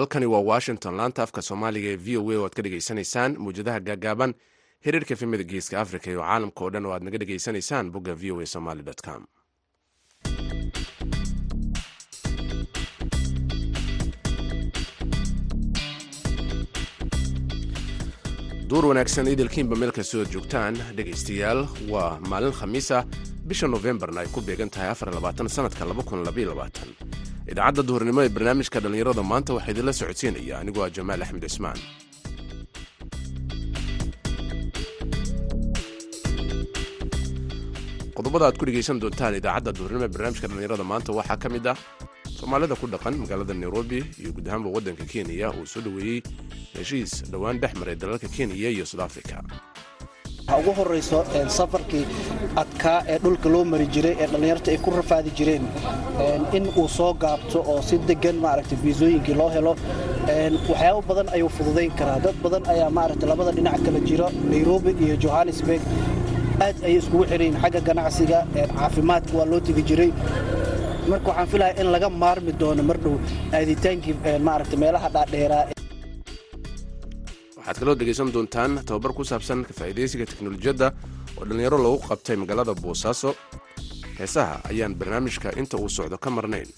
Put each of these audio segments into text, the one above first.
halkani waa washington laanta afka soomaaliga ee v o a oo aad ka dhegaysanaysaan muwjadaha gaagaaban xiriirka efemada geeska africa iyo caalamka oo dhan oo aad naga dhegaysanaysaan bogga v o a somaly com. Duur wanaagsan idilkiinba meel kastoo joogtaan. Dhegaystayaal waa maalin khamiis ah bisha nofembarna ay ku beegan tahay sanadka idaacadda duhurnimo ee barnaamijka dhallinyarada maanta waxaa idinla socodsiinaya anigoo ah jamaal axmed cismaan qodobada aad ku dhegaysan doontaan idaacadda duhurnimo ee barnaamijka dhallinyarada maanta waxaa ka mid ah soomaalida ku dhaqan magaalada nairobi iyo guud ahaanba waddanka kenya uu soo dhoweeyey heshiis dhowaan dhex maray dalalka kenya iyo sud waxaa ugu horayso safarkii adkaa ee dhulka loo mari jiray ee dhallinyarta ay ku rafaadi jireen in uu soo gaabto oo si degan maaragta fiisooyinkii loo helo waxyaabo badan ayuu fududayn karaa. Dad badan ayaa maaragta labada dhinac kala jiro nairobi iyo johannesburg. Aad ayay iskugu xirayin xagga ganacsiga caafimaadka waa loo tegi jiray. Marka waxaan filaya in laga maarmi doono mar aaditaankii maaragta meelaha dhaadheeraa waxaad kaloo dhegaysan doontaan tababar ku saabsan kafaa'iidaysiga teknolojiyadda oo dhallinyaro lagu qabtay magaalada boosaaso heesaha ayaan barnaamijka inta uu socdo ka marnayn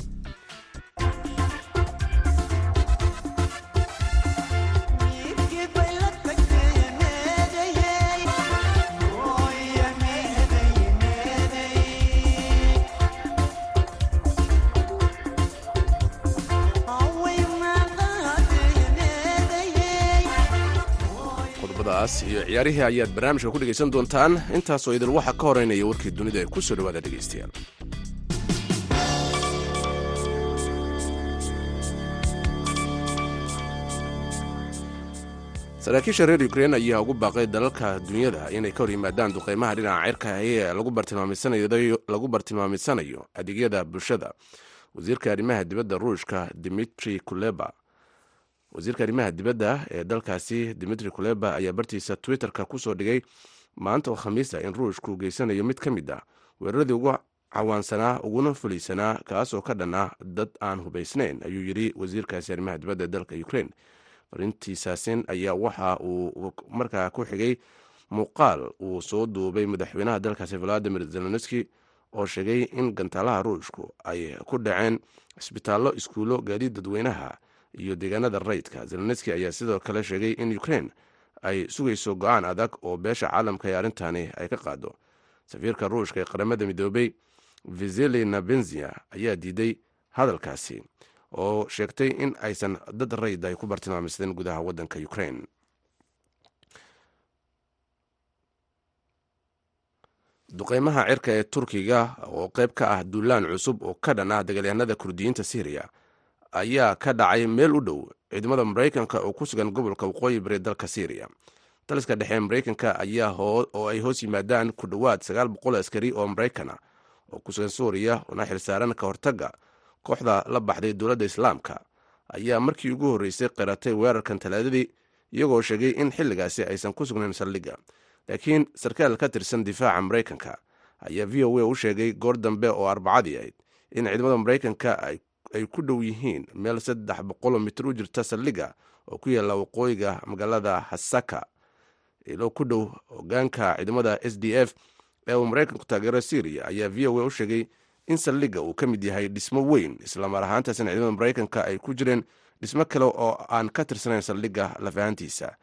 iyo ciyaarihii ayaad barnaamijka ku dhegaysan doontaan. Intaasoo idil waxaa ka horeynaya warkii dunida ee ku soo dhawaada dhegaystayaal. Saraakiisha reer ukrein ayaa ugu baaqay dalalka dunyada inay ka hor yimaadaan duqeymaha dhinaca cirka ee lagu bartilmaamaysanayo adeegyada bulshada. Wasiirka arrimaha dibadda ruushka dimitri kuleba wasiirka arrimaha dibadda ee dalkaasi dimitri kuleba ayaa bartiisa twitterka ku soo dhigay maanta oo khamiisa in ruushku geysanayo mid ka mid ah weeraradii ugu cawaansanaa uguna fulaysanaa kaasoo ka dhan ah dad aan hubaysnayn ayuu yidhi wasiirkaasi arrimaha dibadda ee dalka ukrein farintiisaasin ayaa waxa uu markaa ku xigay muuqaal uu soo duubay madaxweynaha dalkaasi valadimir zelenski oo sheegay in gantaalaha ruushku ay ku dhaceen cisbitaallo iskuullo gaadiid dadweynaha iyo deegaanada rayidka zelenski ayaa sidoo kale sheegay in ukrein ay sugayso go'aan adag oo beesha caalamka ee arrintani ay ka qaado safiirka ruushka ee qaramada midoobay viseli nabenzia ayaa diiday hadalkaasi oo sheegtay in aysan dad rayid ay ku bartilmaamaysteen gudaha waddanka ukrein duqeymaha cirka ee turkiga oo qayb ka ah duulaan cusub oo ka dhan ah dagaalyahanada kurdiyiinta syriya ayaa ka dhacay meel u dhow ciidamada maraykanka oo ku sugan gobolka waqooyi bari dalka syriya taliska dhexe maraykanka ayaa oo ay hoos yimaadaan ku dhowaad sagaal boqol askari oo maraykana oo ku sugan suuriya una xilsaaran ka hortagga kooxda la baxday dowladda islaamka. Ayaa markii ugu horreysay qiratay weerarkan talaadadii iyagoo sheegay in xilligaasi aysan ku sugnayn saldhigga. Laakiin sarkaal ka tirsan difaaca maraykanka ayaa v o a u sheegay goor dambe oo arbacadii ahayd in ciidamada maraykanka ay ku dhow yihiin meel saddex boqoloo mitir u jirta saldhigga oo ku yaalla waqooyiga magaalada hasaka. Ilo ku dhow hogaanka ciidamada s d f ee uu maraykanku taageero syriya ayaa v o a u sheegay in saldhigga uu ka mid yahay dhismo weyn islamar ahaantaasina ciidamada maraykanka ay ku jireen dhismo kale oo aan ka tirsanayn saldhigga lafahantiisa.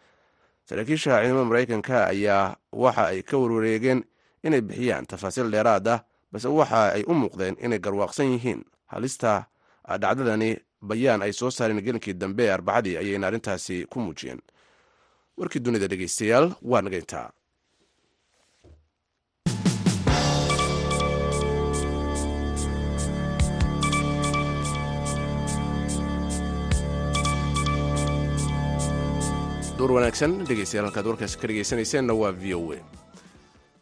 Saraakiisha ciidamada maraykanka ayaa waxa ay ka warwareegeen inay bixiyaan tafaasiil dheeraad ah balse waxa ay u muuqdeen inay garwaaqsan yihiin halista dhacdadani bayaan ay soo saareen gelinkii dambe ee arbacadii ayayna arrintaasi ku muujiyeen. Warkii dunida dhegaystayaal waa nagayntaa duur wanaagsan dhegeystayaal halkaad warkaasi ka dhegeysanayseena waa v o a.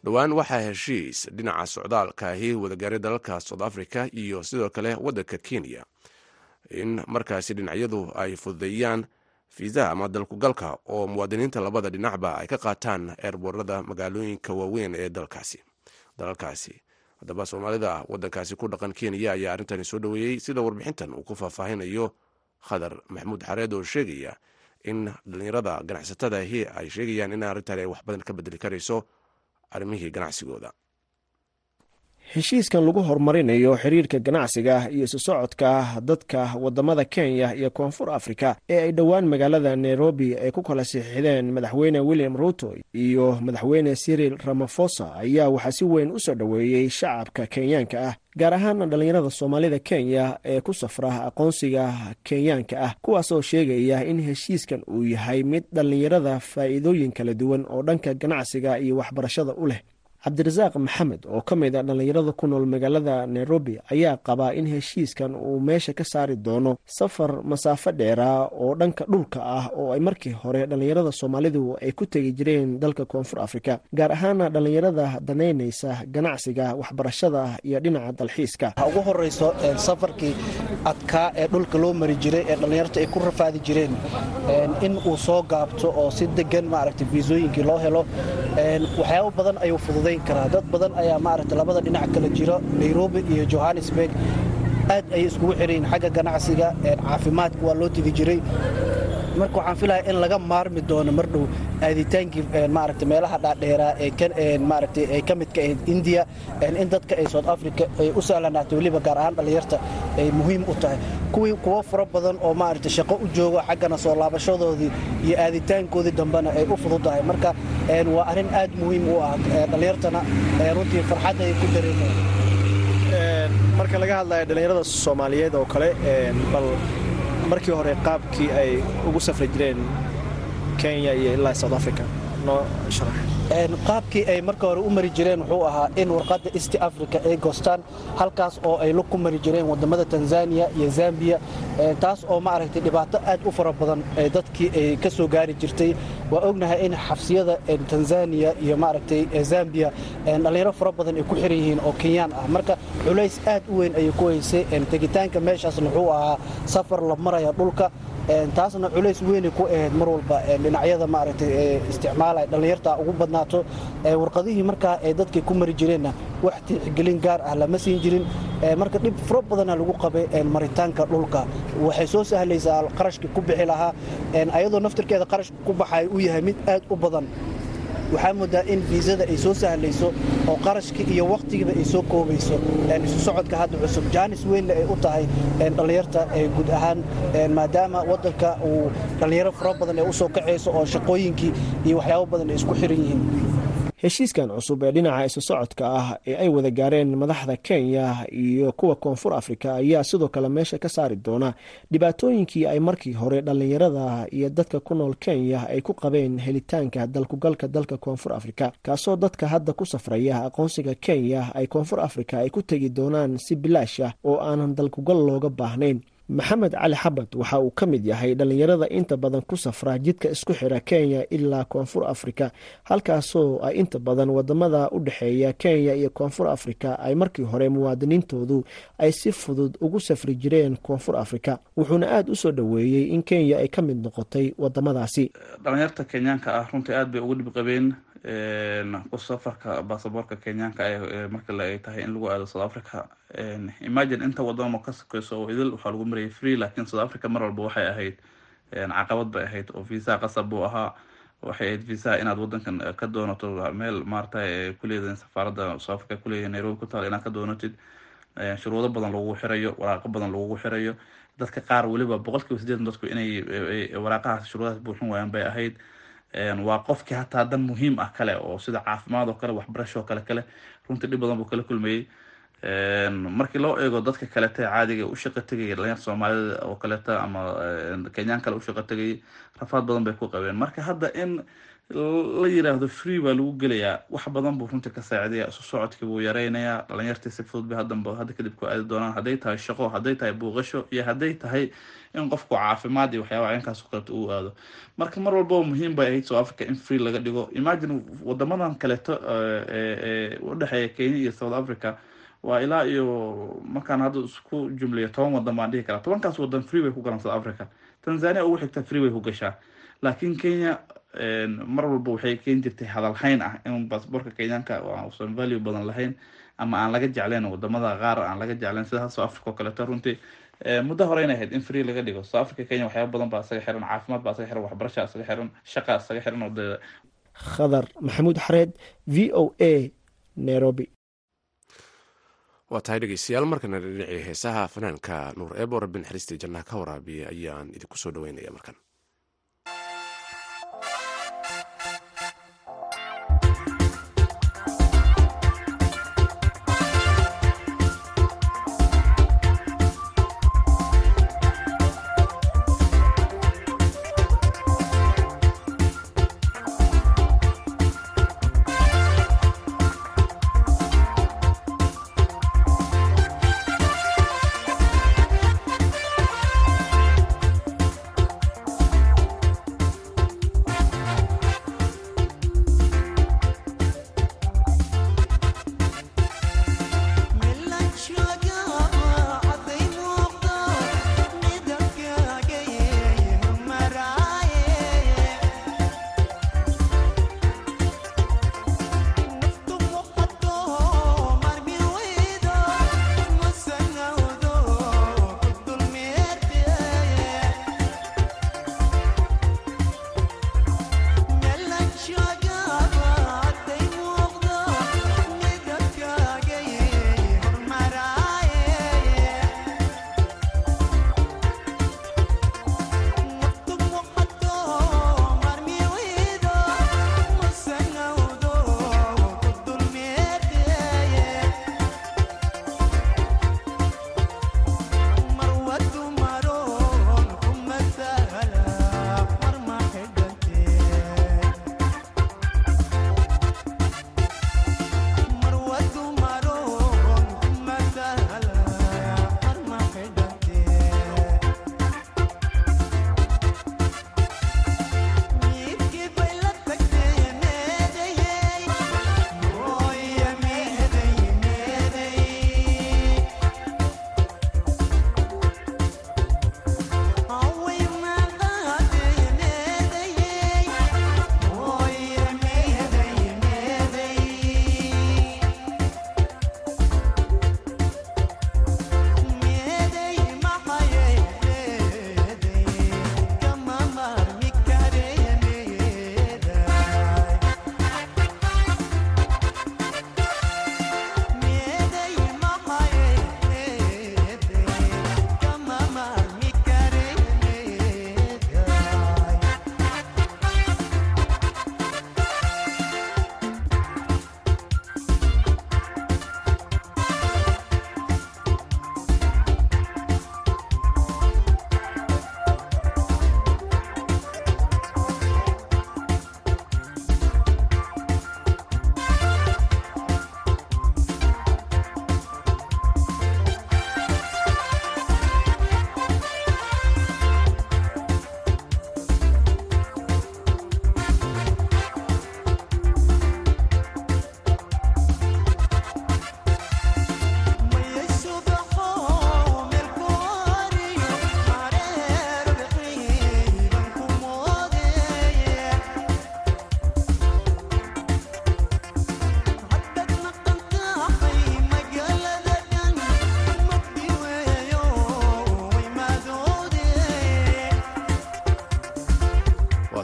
Dhowaan waxaa heshiis dhinaca socdaalka ahi wadagaaray dalalka south africa iyo sidoo kale waddanka kenya in markaasi dhinacyadu ay fududeeyaan fiisaha ama dalkugalka oo muwaadiniinta labada dhinacba ay ka qaataan eerboorada magaalooyinka waaweyn ee dalalkaasi haddaba soomaalida waddankaasi ku dhaqan kenya ayaa arrintani soo dhoweeyey sida warbixintan uu ku faahfaahinayo khadar maxamuud xareed oo sheegaya in dhallinyarada ganacsatadahi ay sheegayaan in arrintan ay wax badan ka bedeli karayso arrimihii ganacsigooda heshiiskan lagu horumarinayo xiriirka ganacsiga iyo isu socodka dadka waddamada kenya iyo koonfur afrika ee ay dhowaan magaalada nairobi ay ku kala siixideen madaxweyne william ruto iyo madaxweyne siril ramafosa ayaa waxaa si weyn u soo dhoweeyey shacabka kenyaanka ah gaar ahaana dhallinyarada soomaalida kenya ee ku safra aqoonsiga kenyaanka ah kuwaasoo sheegaya in heshiiskan uu yahay mid dhallinyarada faa'iidooyin kala duwan oo dhanka ganacsiga iyo waxbarashada u leh cabdirasaaq maxamed oo ka mid a dhallinyarada ku nool magaalada nairobi ayaa qabaa in heshiiskan uu meesha ka saari doono safar masaafo dheeraa oo dhanka dhulka ah oo ay markii hore dhallinyarada soomaalidu ay ku tegi jireen dalka koonfur afrika gaar ahaana dhallinyarada danaynaysa ganacsiga waxbarashada iyo dhinaca dalxiiska. Ugu horeyso safarkii adkaa ee dhulka loo mari jiray ee dhallinyarta ay ku rafaadi jireen in uu soo gaabto oo si degan maaragta fiisooyinkii loo helo waxyaabo badan ayuu fududayn karaa dad badan ayaa maaragta labada dhinac kala jiro nairobi iyo johannesburg. Aad ayay iskugu xirayin xagga ganacsiga caafimaadka waa loo tegi jiray marka waxaan filaya in laga maarmi doono mar dhow aaditaankii maaragta meelaha dhaadheeraa ee ka midka ahayd indiya in dadka ay south africa ay u sahlanaato weliba gaar ahaan dhallinyarta ay muhiim u tahay. Kuwii kuwo fara badan oo maaragta shaqo u joogo xaggana soo laabashadoodii iyo aaditaankoodii dambena ay u fududahay. Marka waa arrin aad muhiim u ah dhallinyartana runtii farxadda ay ku dareemayaan marka laga hadlayo dhallinyarada soomaaliyeed oo kale bal markii hore qaabkii ay ugu safri jireen kenya iyo ilaa south africa. Noo sharax qaabkii ay marka hore u mari jireen wuxuu ahaa in warqadda east africa ay goostaan halkaas oo ay ku mari jireen waddamada tanzania iyo zambiya taas oo maaragtay dhibaato aad u fara badan dadkii ay ka soo gaari jirtay. Waa ognahay in xabsiyada tanzania iyo maaragtay zambiya dhallinyaro fara badan ay ku xiran yihiin oo kenyaan ah. Marka culays aad u weyn ayay ku haysay tegitaanka meeshaasna wuxuu ahaa safar la maraya dhulka taasna culays weynay ku ahayd mar walba dhinacyada maaragtay isticmaalaya dhallinyarta ugu badnaato warqadihii markaa ee dadkay ku mari jireenna wax tixgelin gaar ah lama siin jirin. Marka dhib fara badana lagu qabay maritaanka dhulka. Waxay soo sahlaysaa qarashkii ku bixi lahaa. Ayadoo naftirkeeda qarashka ku baxay u yahay mid aad u badan waxaa moodaa in fiisada ay soo sahlayso oo qarashkii iyo wakhtigiiba ay soo koobayso isu socodka hadda cusub. Jaanis weynna ay u tahay dhallinyarta guud ahaan maadaama waddanka uu dhallinyaro fara badan ay u kacayso oo shaqooyinkii iyo waxyaabo badan ay isku xiran yihiin heshiiskan cusub ee dhinaca isu socodka ah ee ay wada gaareen madaxda kenya iyo kuwa koonfur afrika ayaa sidoo kale meesha ka saari doona dhibaatooyinkii ay markii hore dhallinyarada iyo dadka ku nool kenya ay ku qabeen helitaanka dalkugalka dalka koonfur afrika kaasoo dadka hadda ku safraya aqoonsiga kenya ay koonfur afrika ay ku tegi doonaan si bilaash ah oo aanan dalkugal looga baahnayn maxamed cali xabad waxa uu ka mid yahay dhallinyarada inta badan ku safra jidka isku xira kenya ilaa koonfur afrika halkaasoo ay inta badan waddamada u dhexeeya kenya iyo koonfur afrika ay markii hore muwaadiniintoodu ay si fudud ugu safri jireen koonfur afrika wuxuuna aada u soo dhoweeyey in kenya ay ka mid noqotay wadamadaasi. Dhalinyarta kenyaanka ah runtii aad bay ugu dhib qabeen. ku safarka baasaboorka kenyaanka marka ay tahay in lagu aado south africa imagine inta wadamo ka sokeyso oo idil waxaa lagu marayay free laakiin south africa mar walba waxay ahayd caqabad bay ahayd oo visa qasab buu ahaa. Waxay ahayd visa inaad wadankan ka doonato meel maarata kuleedahin safaaradda south africa kuleeyahay nairobi ku taal inaad ka doonatid. Shuruudo badan lagugu xirayo waraaqo badan lagugu xirayo. Dadka qaar weliba boqol kiiba sideetan dadku inay waraaqahaas shuruudahaas buuxin waayaan bay ahayd waa qofkii hataa dan muhiim ah kale oo sida caafimaad oo kale waxbarasho kale kale runtii dhib badan buu kala kulmayey. Markii loo eego dadka kalete caadiga u shaqa tegaya dhalinyarta soomaalida oo kaleta ama kenyaan kale u shaqa tegayay rafaad badan bay ku qabeen. Marka hadda in la yiraahdo free baa lagu gelayaa. Wax badan buu runtii ka saacidaya isu socodkii buu yareynayaa dhalinyartii si fudud bay haddanba hadda kadib ku aadi doonaan. Hadday tahay shaqo hadday tahay buuqasho iyo hadday tahay in qofku caafimaad iyo waxyaabaha inkaas kaleeto uu aado. Marka mar walbaba muhiim bay ahayd south africa in free laga dhigo. Imagine wadamadan kaleeto u dhexeeya kenya iyo south africa. Waa ilaa iyo markaan hadda isku jumlayo toban wadan baan dhihi karaa. Tobankaas wadan free bay ku galaan south africa. Tanzania ugu xigta free bay ku gashaa. Laakiin kenya mar walba waxay keeni jirtay hadalhayn ah. In basaboorka kenyaanka uusan value badan lahayn ama aan laga jeclayn waddamada qaar aan laga jeclayn sida south africa oo kaleeto runtii. Muddo hore inay ahayd in free laga dhigo south africa kenya waxyaaba badan baa isaga xiran caafimaad baa isaga xiran waxbarasha isaga xiran shaqa isaga xiran oo dee khadar maxamuud xareed v o a nairobi. Waa tahay dhegeystayaal markana dhinacii heesaha fanaanka nuur eebo rabbi naxariistii jannaha ka waraabiya ayaan idinku soo dhaweynaya markan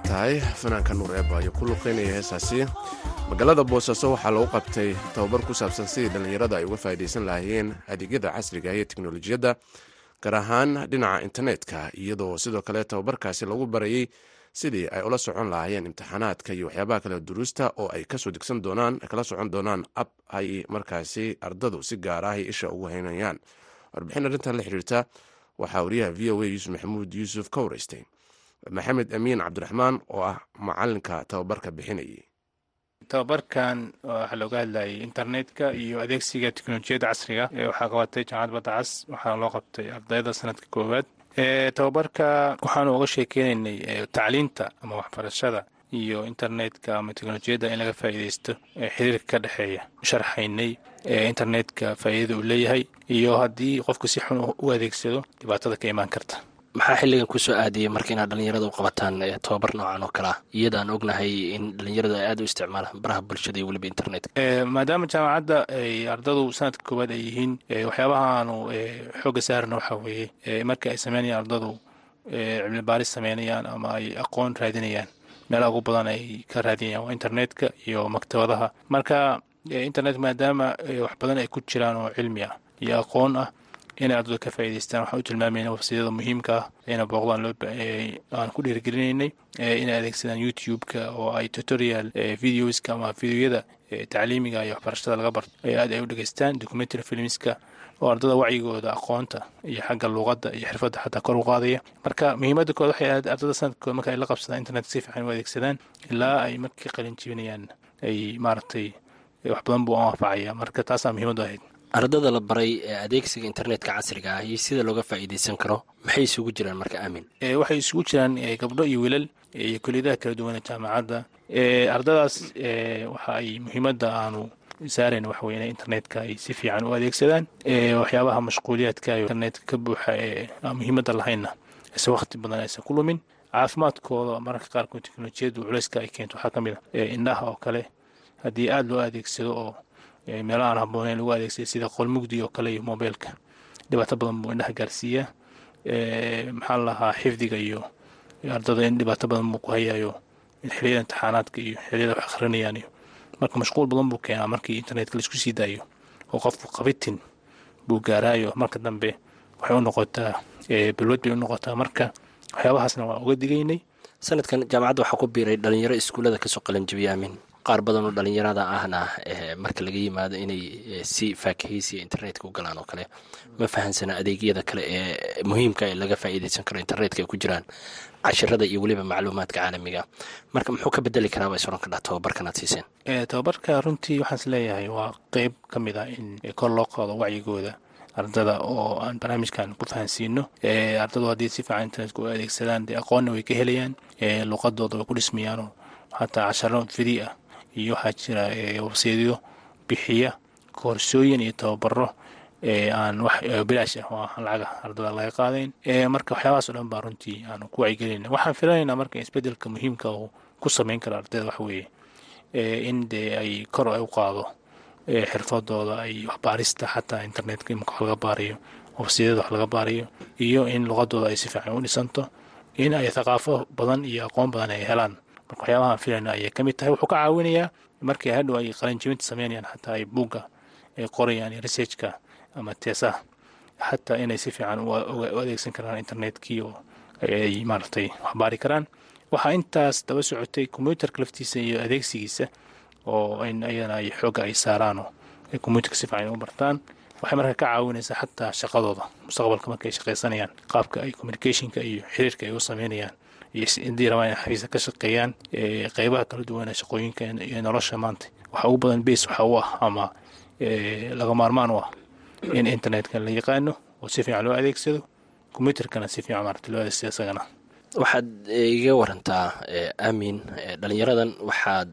tahay fanaanka nuur eeba ayuu ku luqeynaya heesaasi. Magaalada boosaaso waxaa lagu qabtay tababar ku saabsan sidii dhallinyarada ay uga faa'iidaysan lahaayeen adeegyada casriga iyo teknolojiyadda gaar ahaan dhinaca internetka iyadoo sidoo kale tababarkaasi lagu barayey sidii ay ula socon lahaayeen imtixaanaadka iyo waxyaabaha kale duruusta oo ay ka soo degsan doonaan kala socon doonaan ab ay markaasi ardadu si gaar ah isha ugu haynayaan. Warbixin arrintan la xiriirta waxaa wariyaha v o a yuusuf maxamuud yuusuf ka wareystay maxamed amiin cabdiraxmaan oo ah macalinka tababarka bixinayay. Tababarkan waxaa looga hadlayay internetka iyo adeegsiga teknolojiyadda casriga waxaa qabatay jaamacad badda cas waxaana loo qabtay ardayda sanadka koowaad. Tababarka waxaanu uga sheekeynaynay tacliinta ama waxbarashada iyo internetka ama teknolojiyadda in laga faa'iidaysto xiriirka ka dhexeeya sharxaynay internetka faa'iidada uu leeyahay iyo haddii qofku si xun u adeegsado dhibaatada ka imaan karta maxaa xilligan ku soo aadiyay marka inaad dhalinyarada u qabataan tobabar noocan oo kale ah? Iyadaan ognahay in dhalinyarada ay aad u isticmaalaan baraha bulshada iyo weliba internetka. Maadaama jaamacadda ay ardadu sanadka koowaad ay yihiin waxyaabahaanu xooga saarana waxaa weeye markii ay sameynayaan ardadu cilmi baaris sameynayaan ama ay aqoon raadinayaan meelaha ugu badan ay ka raadinayaan waa internetka iyo maktabadaha. Marka internet maadaama wax badan ay ku jiraan oo cilmi ah iyo aqoon ah inay ardadu ka faa'idaystaan waxaan u tilmaamayna websiyada muhiimka ah inay booqdaan aan ku dhiirigelinaynay inay adeegsadaan youtube-ka oo ay tutorial videoska ama videoyada tacliimiga iyo waxbarashada laga barto. Ay aad ay u dhegeystaan documentary filmska oo ardada wacyigooda aqoonta iyo xagga luuqadda iyo xirfadda xataa kor u qaadaya. Marka muhiimadda kood waxay ahayd ardada sanadkooda marka ay la qabsadaan internet si fiican u adeegsadaan ilaa ay markii qalin jibinayaan ay maaragtay wax badan buu anfacaya marka taasaa muhiimaddu ahayd ardada la baray adeegsiga internetka casriga ah iyo sida looga faa'iidaysan karo maxay isugu jiraan marka aamin? Waxay isugu jiraan gabdho iyo wiilal iyo kuliyadaha kala duwan ee jaamacadda ardadaas waxa ay muhiimadda aanu saarayn waxa weye inay internetka ay si fiican u adeegsadaan. Waxyaabaha mashquuliyaadka internetka ka buuxa ee aan muhiimadda lahaynna ise wakhti badan aysan ku lumin. Caafimaadkooda mararka qaarkood teknolojiyaddu culeyska ay keento waxaa ka mid a indhaha oo kale. Haddii aada loo adeegsado oo meelo aan habbooneyn lagu adeegsada sida qolmugdi oo kale iyo mobeilka dhibaato badan buu indhaha gaarsiiyaa maxaa la lahaa xifdiga iyo ardada in dhibaato badan buu ku hayayo xiliyada imtixaanaadka iyo xiliyada wax akhrinayaan marka mashquul badan buu keenaa markii internetka la isku sii daayo oo qofku qabitin buu gaaraayo. Marka dambe waxay u noqotaa balwad bay u noqotaa. Marka waxyaabahaasna waa uga digaynay. Sanadkan jaamacadda waxaa ku biiray dhalinyaro iskuullada ka soo qalanjibiya aamin qaar badan oo dhalinyarada ahna marka laga yimaado inay si faakahaysiya internetka u galaan oo kale ma fahansana adeegyada kale ee muhiimka ee laga faa'iidaysan karo internetka ay ku jiraan cashirada iyo weliba macluumaadka caalamiga. Marka muxuu ka bedeli karaa bay soran kadhaa tababarkan aad siiseen tababarka runtii waxaan is leeyahay waa qeyb ka mid ah in kor loo qaado wacyigooda ardada oo aan barnaamijkan ku fahansiino ardadu haddii si fiican internetka u adeegsadaan dee aqoonna way ka helayaan. Luqadooda way ku dhismayaanoo xataa casharo fidi ah iyo waxaa jira webseedyo bixiya koorsooyin iyo tababaro aan wax bilaash ah oo aan ardada laga qaadayn. Marka waxyaabahaas o dhan baa runtii aanu ku wacyigelinayna waxaan filanaynaa marka isbeddelka muhiimka uu ku sameyn karo ardayda weeye. In dee ay kor u qaado xirfadooda ay waxbaarista xataa internetka imika wax laga baarayo websiyada wax laga baarayo iyo in luqadooda ay si fiican u dhisanto in ay thaqaafo badan iyo aqoon badan ay helaan marka waxyaabahaan filayna ayay ka mid tahay. Wuxuu ka caawinayaa markii hadhow ay qalinjibinta sameynayaan xataa ay buugga ay qorayaan researchka ama teesaha xataa inay si fiican u adeegsan karaan internetkii oo ay maaragtay waxbaari karaan. Waxaa intaas daba socotay combyuterka laftiisa iyo adeegsigiisa oo in ayadana ay xoogga ay saaraanoo ay combyuterka si fiican u bartaan. Waxay markaa ka caawinaysaa xataa shaqadooda mustaqbalka marka ay shaqaysanayaan qaabka ay communicationka iyo xiriirka ay u sameynayaan iyo haddii rabaan inay xafiisa ka shaqeeyaan qeybaha kala duwan ee shaqooyinka iyo nolosha maanta. Waxa ugu badan base waxa u ah ama laga maarmaan u ah in internetka la yaqaano oo si fiican loo adeegsado combyuterkana si fiican maarata loo adeegsado isagana. Waxaad iga warantaa aamin dhalinyaradan waxaad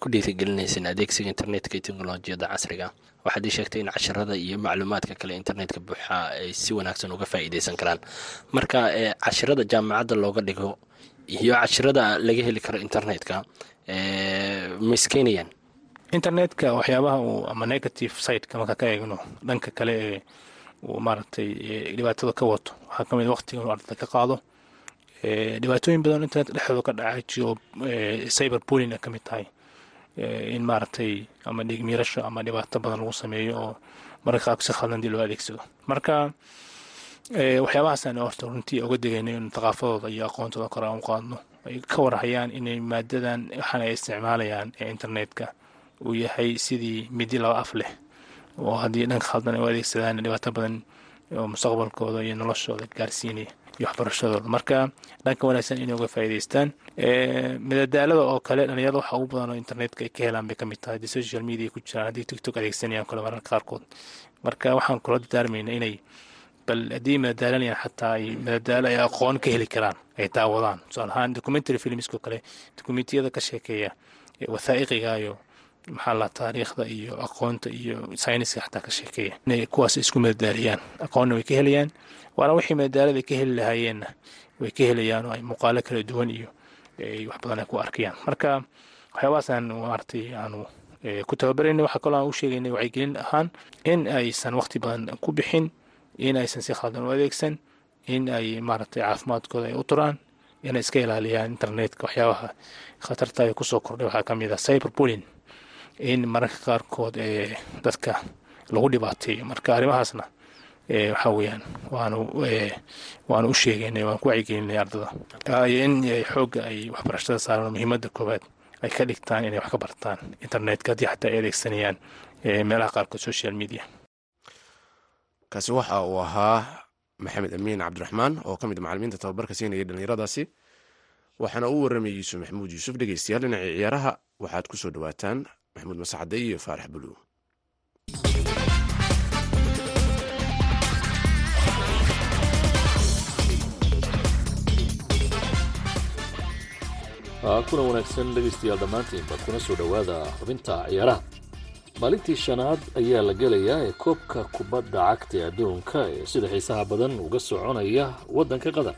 ku dhiirigelinayseen adeegsiga internetka iyo teknolojiyadda casriga waxaad ii sheegtay in casharada iyo macluumaadka kale internetka buuxa ay si wanaagsan uga faa'iidaysan karaan. Marka cashirada jaamacadda looga dhigo iyo cashirada laga heli karo internetka ma iskeynayaan internetka waxyaabaha uu ama negative siteka marka ka eegno dhanka kale ee uu maaragtay dhibaatada ka wato. Waxaa ka mid waqtiga inuu ardada ka qaado dhibaatooyin badan internet dhexdooda ka dhacay jiro cyber bulling ka mid tahay. In maaragtay ama dhiigmiirasho ama dhibaato badan lagu sameeyo oo mararka qaarku si khaldan dii loo adeegsado. Marka waxyaabahaasaan horta runtii uga degayno in thaqaafadooda iyo aqoontooda kore aan u ay ka warhayaan inay maadadan waxaan ay isticmaalayaan ee internetka uu yahay sidii midi laba af leh. Oo haddii dhanka khaldan ay u adeegsadaan dhibaato badan oo mustaqbalkooda iyo noloshooda gaarsiinaya iyo waxbarashadooda. Marka dhanka wanaagsan inay uga faa'iidaystaan madadaalada oo kale dhalinyarada waxa ugu badan oo internetka ay ka helaan bay ka tahay. Haddii social media ku jiraan haddii tiktok adeegsanayaan kale mararka qaarkood. Marka waxaan kula dardaarmayna inay bal haddii madadaalanayaan xataa ay madadaalo ay aqoon ka heli karaan ay daawadaan. Tusaale ahaan documentary filmskoo kale dokumentiyada ka sheekeeya wathaa'iqiga maxaa la taariikhda iyo aqoonta iyo sayniska xataa ka sheekeeya inay kuwaas isku madadaaliyaan. Aqoonna way ka helayaan waana wixii madadaalada ka heli lahaayeenna way ka helayaan oo ay muuqaalo kala duwan iyo wax badan ay ku arkayaan. Marka waxyaabahaasaan maaragtay aanu ku tababarayna waxaa kaloo aan u sheegaynay wacyigelin ahaan in aysan waqti badan ku bixin in aysan si khaldan u adeegsan in ay maaragtay caafimaadkooda ay u turaan inay iska ilaaliyaan internetka waxyaabaha khatarta ay ku soo kordhay. Waxaa ka mid ah in mararka qaarkood ee dadka lagu dhibaateeyo marka arrimahaasna waxaa weeyaan waanu waanu u sheegaynay waan ku wacyigelinay ardada in xoogga ay waxbarashada saaraan muhiimadda koowaad ay ka dhigtaan inay wax ka bartaan internetka haddii xataa ay adeegsanayaan meelaha qaarkood social media kaasi waxa uu ahaa maxamed amiin cabdiraxmaan oo ka mid a macalimiinta tababarka siinaya dhallinyaradaasi waxaana uu warramayay yuusuf maxamuud yuusuf dhegeystayaal dhinacii ciyaaraha. Waxaad ku soo dhowaataan maxamuud masacade iyo faarax buluw kuna wanaagsan dhegaystayaal dhammaantiinba kuna soo dhowaada xubinta ciyaaraha maalintii shanaad ayaa la gelayaa ee koobka kubadda cagta adduunka ee sida xiisaha badan uga soconaya waddanka qatar.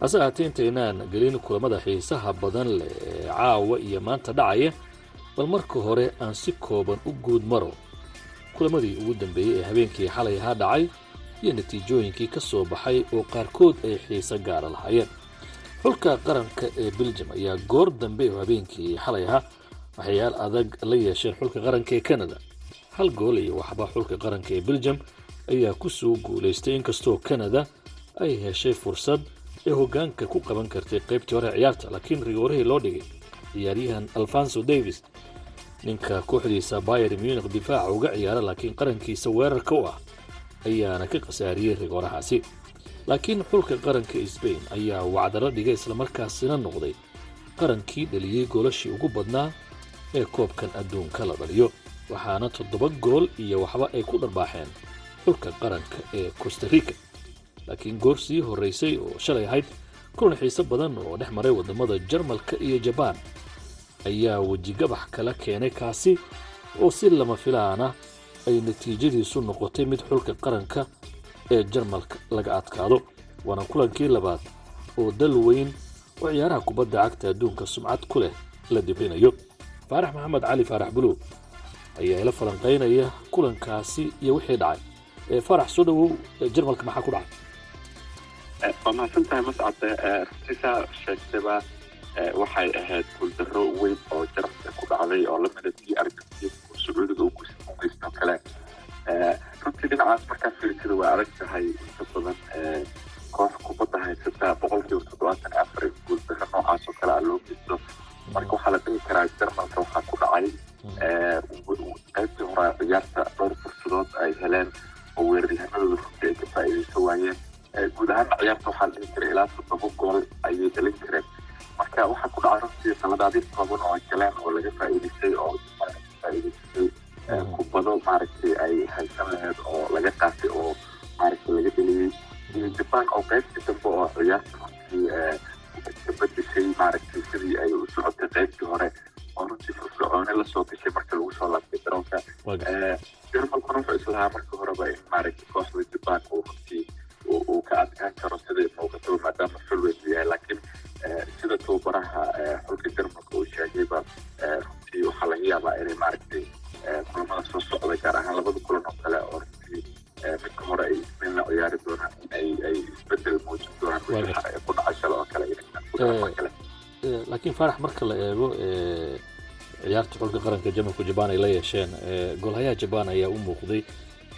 Hase ahaatee intaynaan gelin kulamada xiisaha badan leh ee caawa iyo maanta dhacaya bal marka hore aan si kooban u guud maro kulamadii ugu dambeeyey ee habeenkii xalay ahaa dhacay iyo natiijooyinkii ka soo baxay oo qaarkood ay xiise gaara lahaayeen. Xulka qaranka ee beljum ayaa goor dambe oo habeenkii xalay ahaa waxyaal adag la yeesheen xulka qaranka ee canada. Hal gool iyo waxba xulka qaranka ee beljum ayaa ku soo guulaystay inkastoo canada ay heshay fursad ee hoggaanka ku qaban kartay qaybtii hore ciyaarta laakiin rigoorihii loo dhigay ciyaaryahan alfonso davis ninka kooxdiisa bayer munich difaaca uga ciyaara laakiin qarankiisa weerarka u ah ayaana ka khasaariyey rigoorahaasi laakiin xulka qaranka sbain ayaa wacdaro dhigay islamarkaasina noqday qarankii dhaliyey goolashii ugu badnaa ee koobkan adduunka la dhaliyo waxaana toddoba gool iyo waxba ay ku dharbaaxeen xulka qaranka ee costarica laakiin goor sii horraysay oo shalay ahayd kulan xiise badan oo dhex maray waddamada jarmalka iyo jabaan ayaa wejigabax kala keenay kaasi oo si lama filaana ay natiijadiisu noqotay mid xulka qaranka ee jarmalka laga adkaado waana kulankii labaad oo dal weyn oo ciyaaraha kubadda cagta adduunka sumcad ku leh la dibrinayo faarax maxamed cali faarax buluug ayaa ila falanqaynaya kulankaasi iyo wixii dhacay. Faarax soo dhawow jarmalka maxaa ku dhacay? Waa mahadsan tahay mascade runtiisaa sheegtaba waxay ahayd guuldaro weyn oo jarmalka ku dhacday oo lamida tii argentina oo sacuudiga u kale. Runtii dhinacaas markaa fiirsada waa adag tahay inta badan koox kubadda haysata boqolkiiba toddobaatan afar guuldaro noocaas oo kale a loo geysto marka waxaa la dhihi karaa jarmalka waxaa ku dhacay qaybtii hore ciyaarta dhowr fursadood ay heleen oo weeraryahanadooda runtii ay ka faa'iidaysan waayeen guud ahaana ciyaarta waxaa la dhihi karay ilaa toddoba gool ayay dhalin kareen marka waxaa ku dhacay runtii qaladaadyo kooban oo ay galeen oo laga faa'iidaystay oo faa'iidaystay kubado maaragtay ay haysan lahayd oo laga qaatay oo maaragtay laga dheliyey iyo jabaan oo qaybtii dambe oo ciyaarta runtii ka bedeshay maaragtay sidii ay u socotay qaybtii hore oo runtii firfircooni la soo gashay marka lagu soo laabtay garoonka jarmalkuna wuxuu islahaa marka horeba maaragtay kooxda jabaan uu runtii uu ka adkaan karo laakiin faarax marka la eego ciyaarta xulka qaranka jamalku jabaan ay la yeesheen goolhayaha jabaan ayaa u muuqday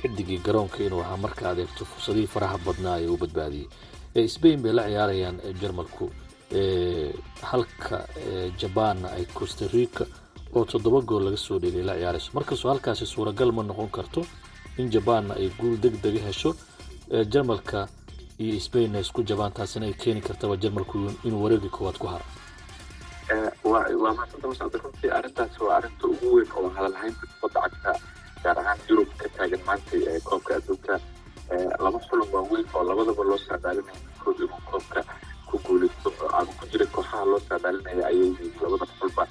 xidigii garoonka inuu ahaa marka adeegto fursadihii faraha badnaa ee uu badbaadiyey. Sbain bay la ciyaarayaan jarmalku halka jabaanna ay costarica oo toddoba gool laga soo dheelay la ciyaarayso. Markastoo halkaasi suuragal ma noqon karto in jabaanna ay guul deg dega hesho jarmalka iyo sbainna isku jabaan taasina ay keeni kartaba jarmalku inuu wareegi koowaad ku haro waa maasanta marka runtii arrintaas waa arinta ugu weyn oo hadalhaynta kubadda cagta gaar ahaan yurub ka taagan maanta ee koobka adduunka laba xulan waa weyn oo labadaba loo saadaalinaya midkood inuu koobka ku guuleysto ama ku jira kooxaha loo saadaalinaya ayay yihiin labada xulba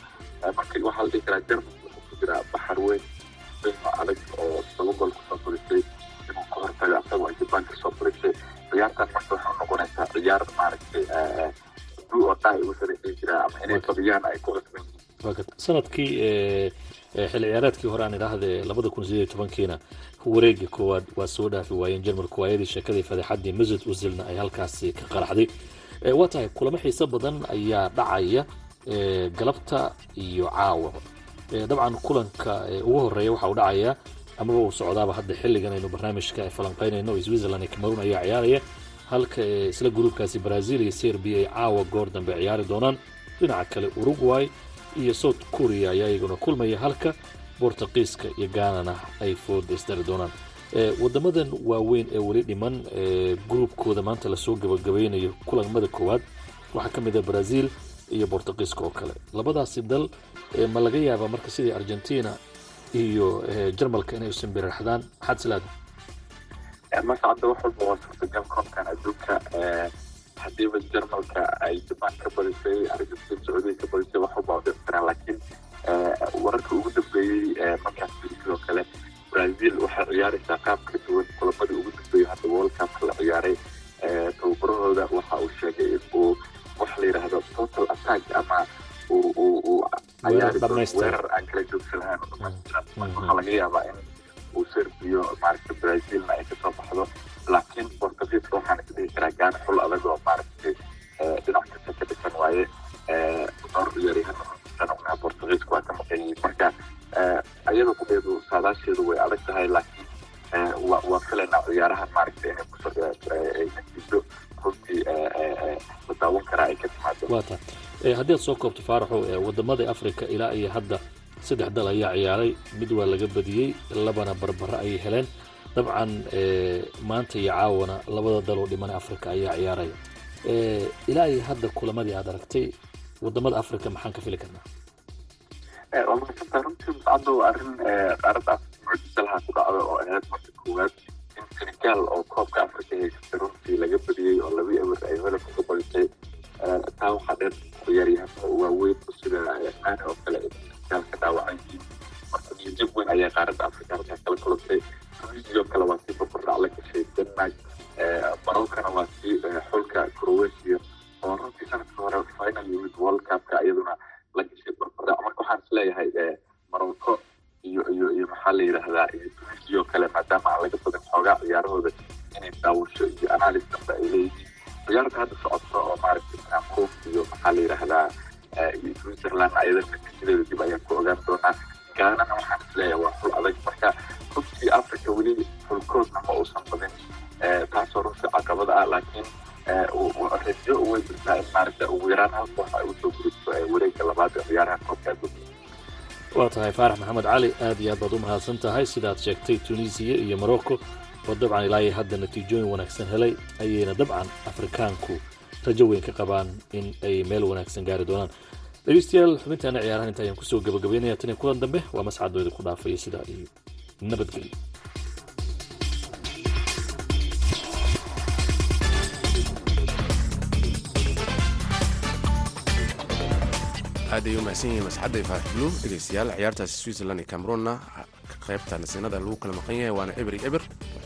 marka waxaa la dhihi karaa jarmal wuxuu ku jiraa baxar weyn bayno adag oo todoba gool ku soo fulisay inuu ka hortago asagoo ay jabaan ka soo fulisay ciyaartan marka waxay u noqonaysaa ciyaar maaragtay sannadkii xilli ciyaareedkii hore aan idhaahde labada kun sideed iyo tobankiina wareega koowaad waa soo dhaafi waayeen jarmalku waayadii sheekadii fadeexadii masud usilna ay halkaasi ka qaraxday. Waa tahay kulamo xiiso badan ayaa dhacaya galabta iyo caawa. Dabcan kulanka ugu horreeya waxa uu dhacaya amaba uu socdaaba hadda xilligan aynu barnaamijka falanqeynayno oo switzerland iyo cameroon ayaa ciyaaraya halka isla gruubkaasi brazil iyo serbia ay caawa goor dambe ciyaari doonaan. Dhinaca kale uruguay iyo south korea ayaa iyaguna kulmaya halka bortuqiiska iyo ganana ay fooda isdari doonaan. Wadamadan waaweyn ee weli dhiman gruubkooda maanta la soo gabagabeynayo kulamada koowaad waxaa ka mid a brazil iyo bortuqiiska oo kale. Labadaasi dal ma laga yaabaa marka sidii argentina iyo jarmalka inay usimbiriraxdaan maxaad silaada mascadda wax walba waa suurtagal koobkan adduunka haddiiba jarmalka ay jabaan ka badisay argentin sacuudiya ka badisay wax walba waa dhictiraan laakiin wararka ugu dambeeyey markaas sidoo kale brazil waxay ciyaaraysaa qaab ka duwan kulamadii ugu dambeeyey hadda world cupka la ciyaaray tababarahooda waxa uu sheegay in uu waxa la yidhaahdo total attack ama uu uu uu weerar aan kala joogsan lahayn waxaa laga yaabaa in uu serbiyo maaragtay brazilna ay ka soo baxdo laakiin portugiiska waxaan isdhihi karaa gaana xul adag oo maaragtay dhinac kasta ka dhisan waaye dhowr ciyaaryahan portugiiska waa ka maqan yihiin marka ayada kudeedu saadaasheedu way adag tahay laakiin waa filaynaa ciyaarahan maaragtay inay ku soo natiijo runtii la daawan karaa ay ka timaado haddii aad soo koobto faaraxo waddamada africa ilaa iyo hadda saddex dal ayaa ciyaaray. Mid waa laga badiyey labana barbaro ayay heleen. Dabcan maanta iyo caawana labada daloo dhiman africa ayaa ciyaaraya ilaa iyo hadda kulamadii aad aragtay waddamada africa maxaan ka fili karnaa? Waa mahadsantaa runtii africa mucjisalaha ku dhacda oo ahayd marka koowaad in senegal oo koobka africa haysatay runtii laga badiyey oo laba ewer ay holab uga badisay taa waxaa dheer ciyaaryahano waaweyn sida qaani oo kale niyajab weyn tahay faarax maxamed cali aad iyo aad baad u mahadsan tahay. Sidaad sheegtay tunisiya iyo morocco oo dabcan ilaa iyo hadda natiijooyin wanaagsan helay ayayna dabcan afrikaanku rajo weyn ka qabaan in ay meel wanaagsan gaari doonaan. Dhegeystayaal xubintaana ciyaarahan inta ayaan ku soo gabagabeynaya. Tan iyo kulan dambe waa mascadooda ku dhaafaya sidaa iyo nabadgelyo aad ay u mahadsan yihiin masxadda iyo blue dhegeystayaal ciyaartaasi switzerland iyo cameroonna qaybta nasiinada lagu kala maqan yahay waana eber iyo eber.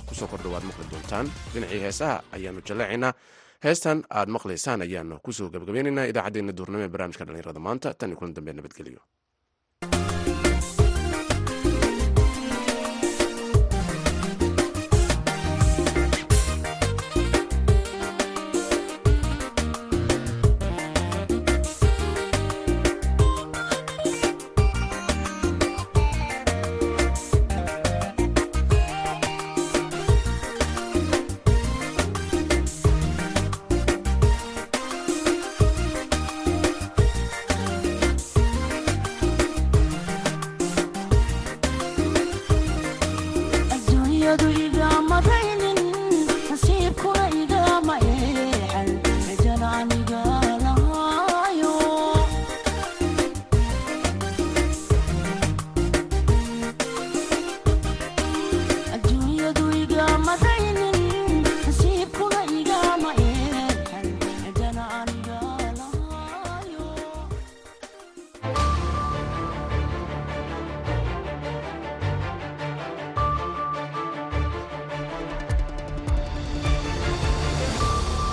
Kusoo kordha waad maqli doontaan. Dhinacii heesaha ayaanu jaleecaynaa heestan aad maqlaysaan ayaanu ku soo gabagabeynaynaa idaacaddeenna duurnimo ee barnaamijka dhallinyarada maanta. Tan iyo kulan dambe nabadgelyo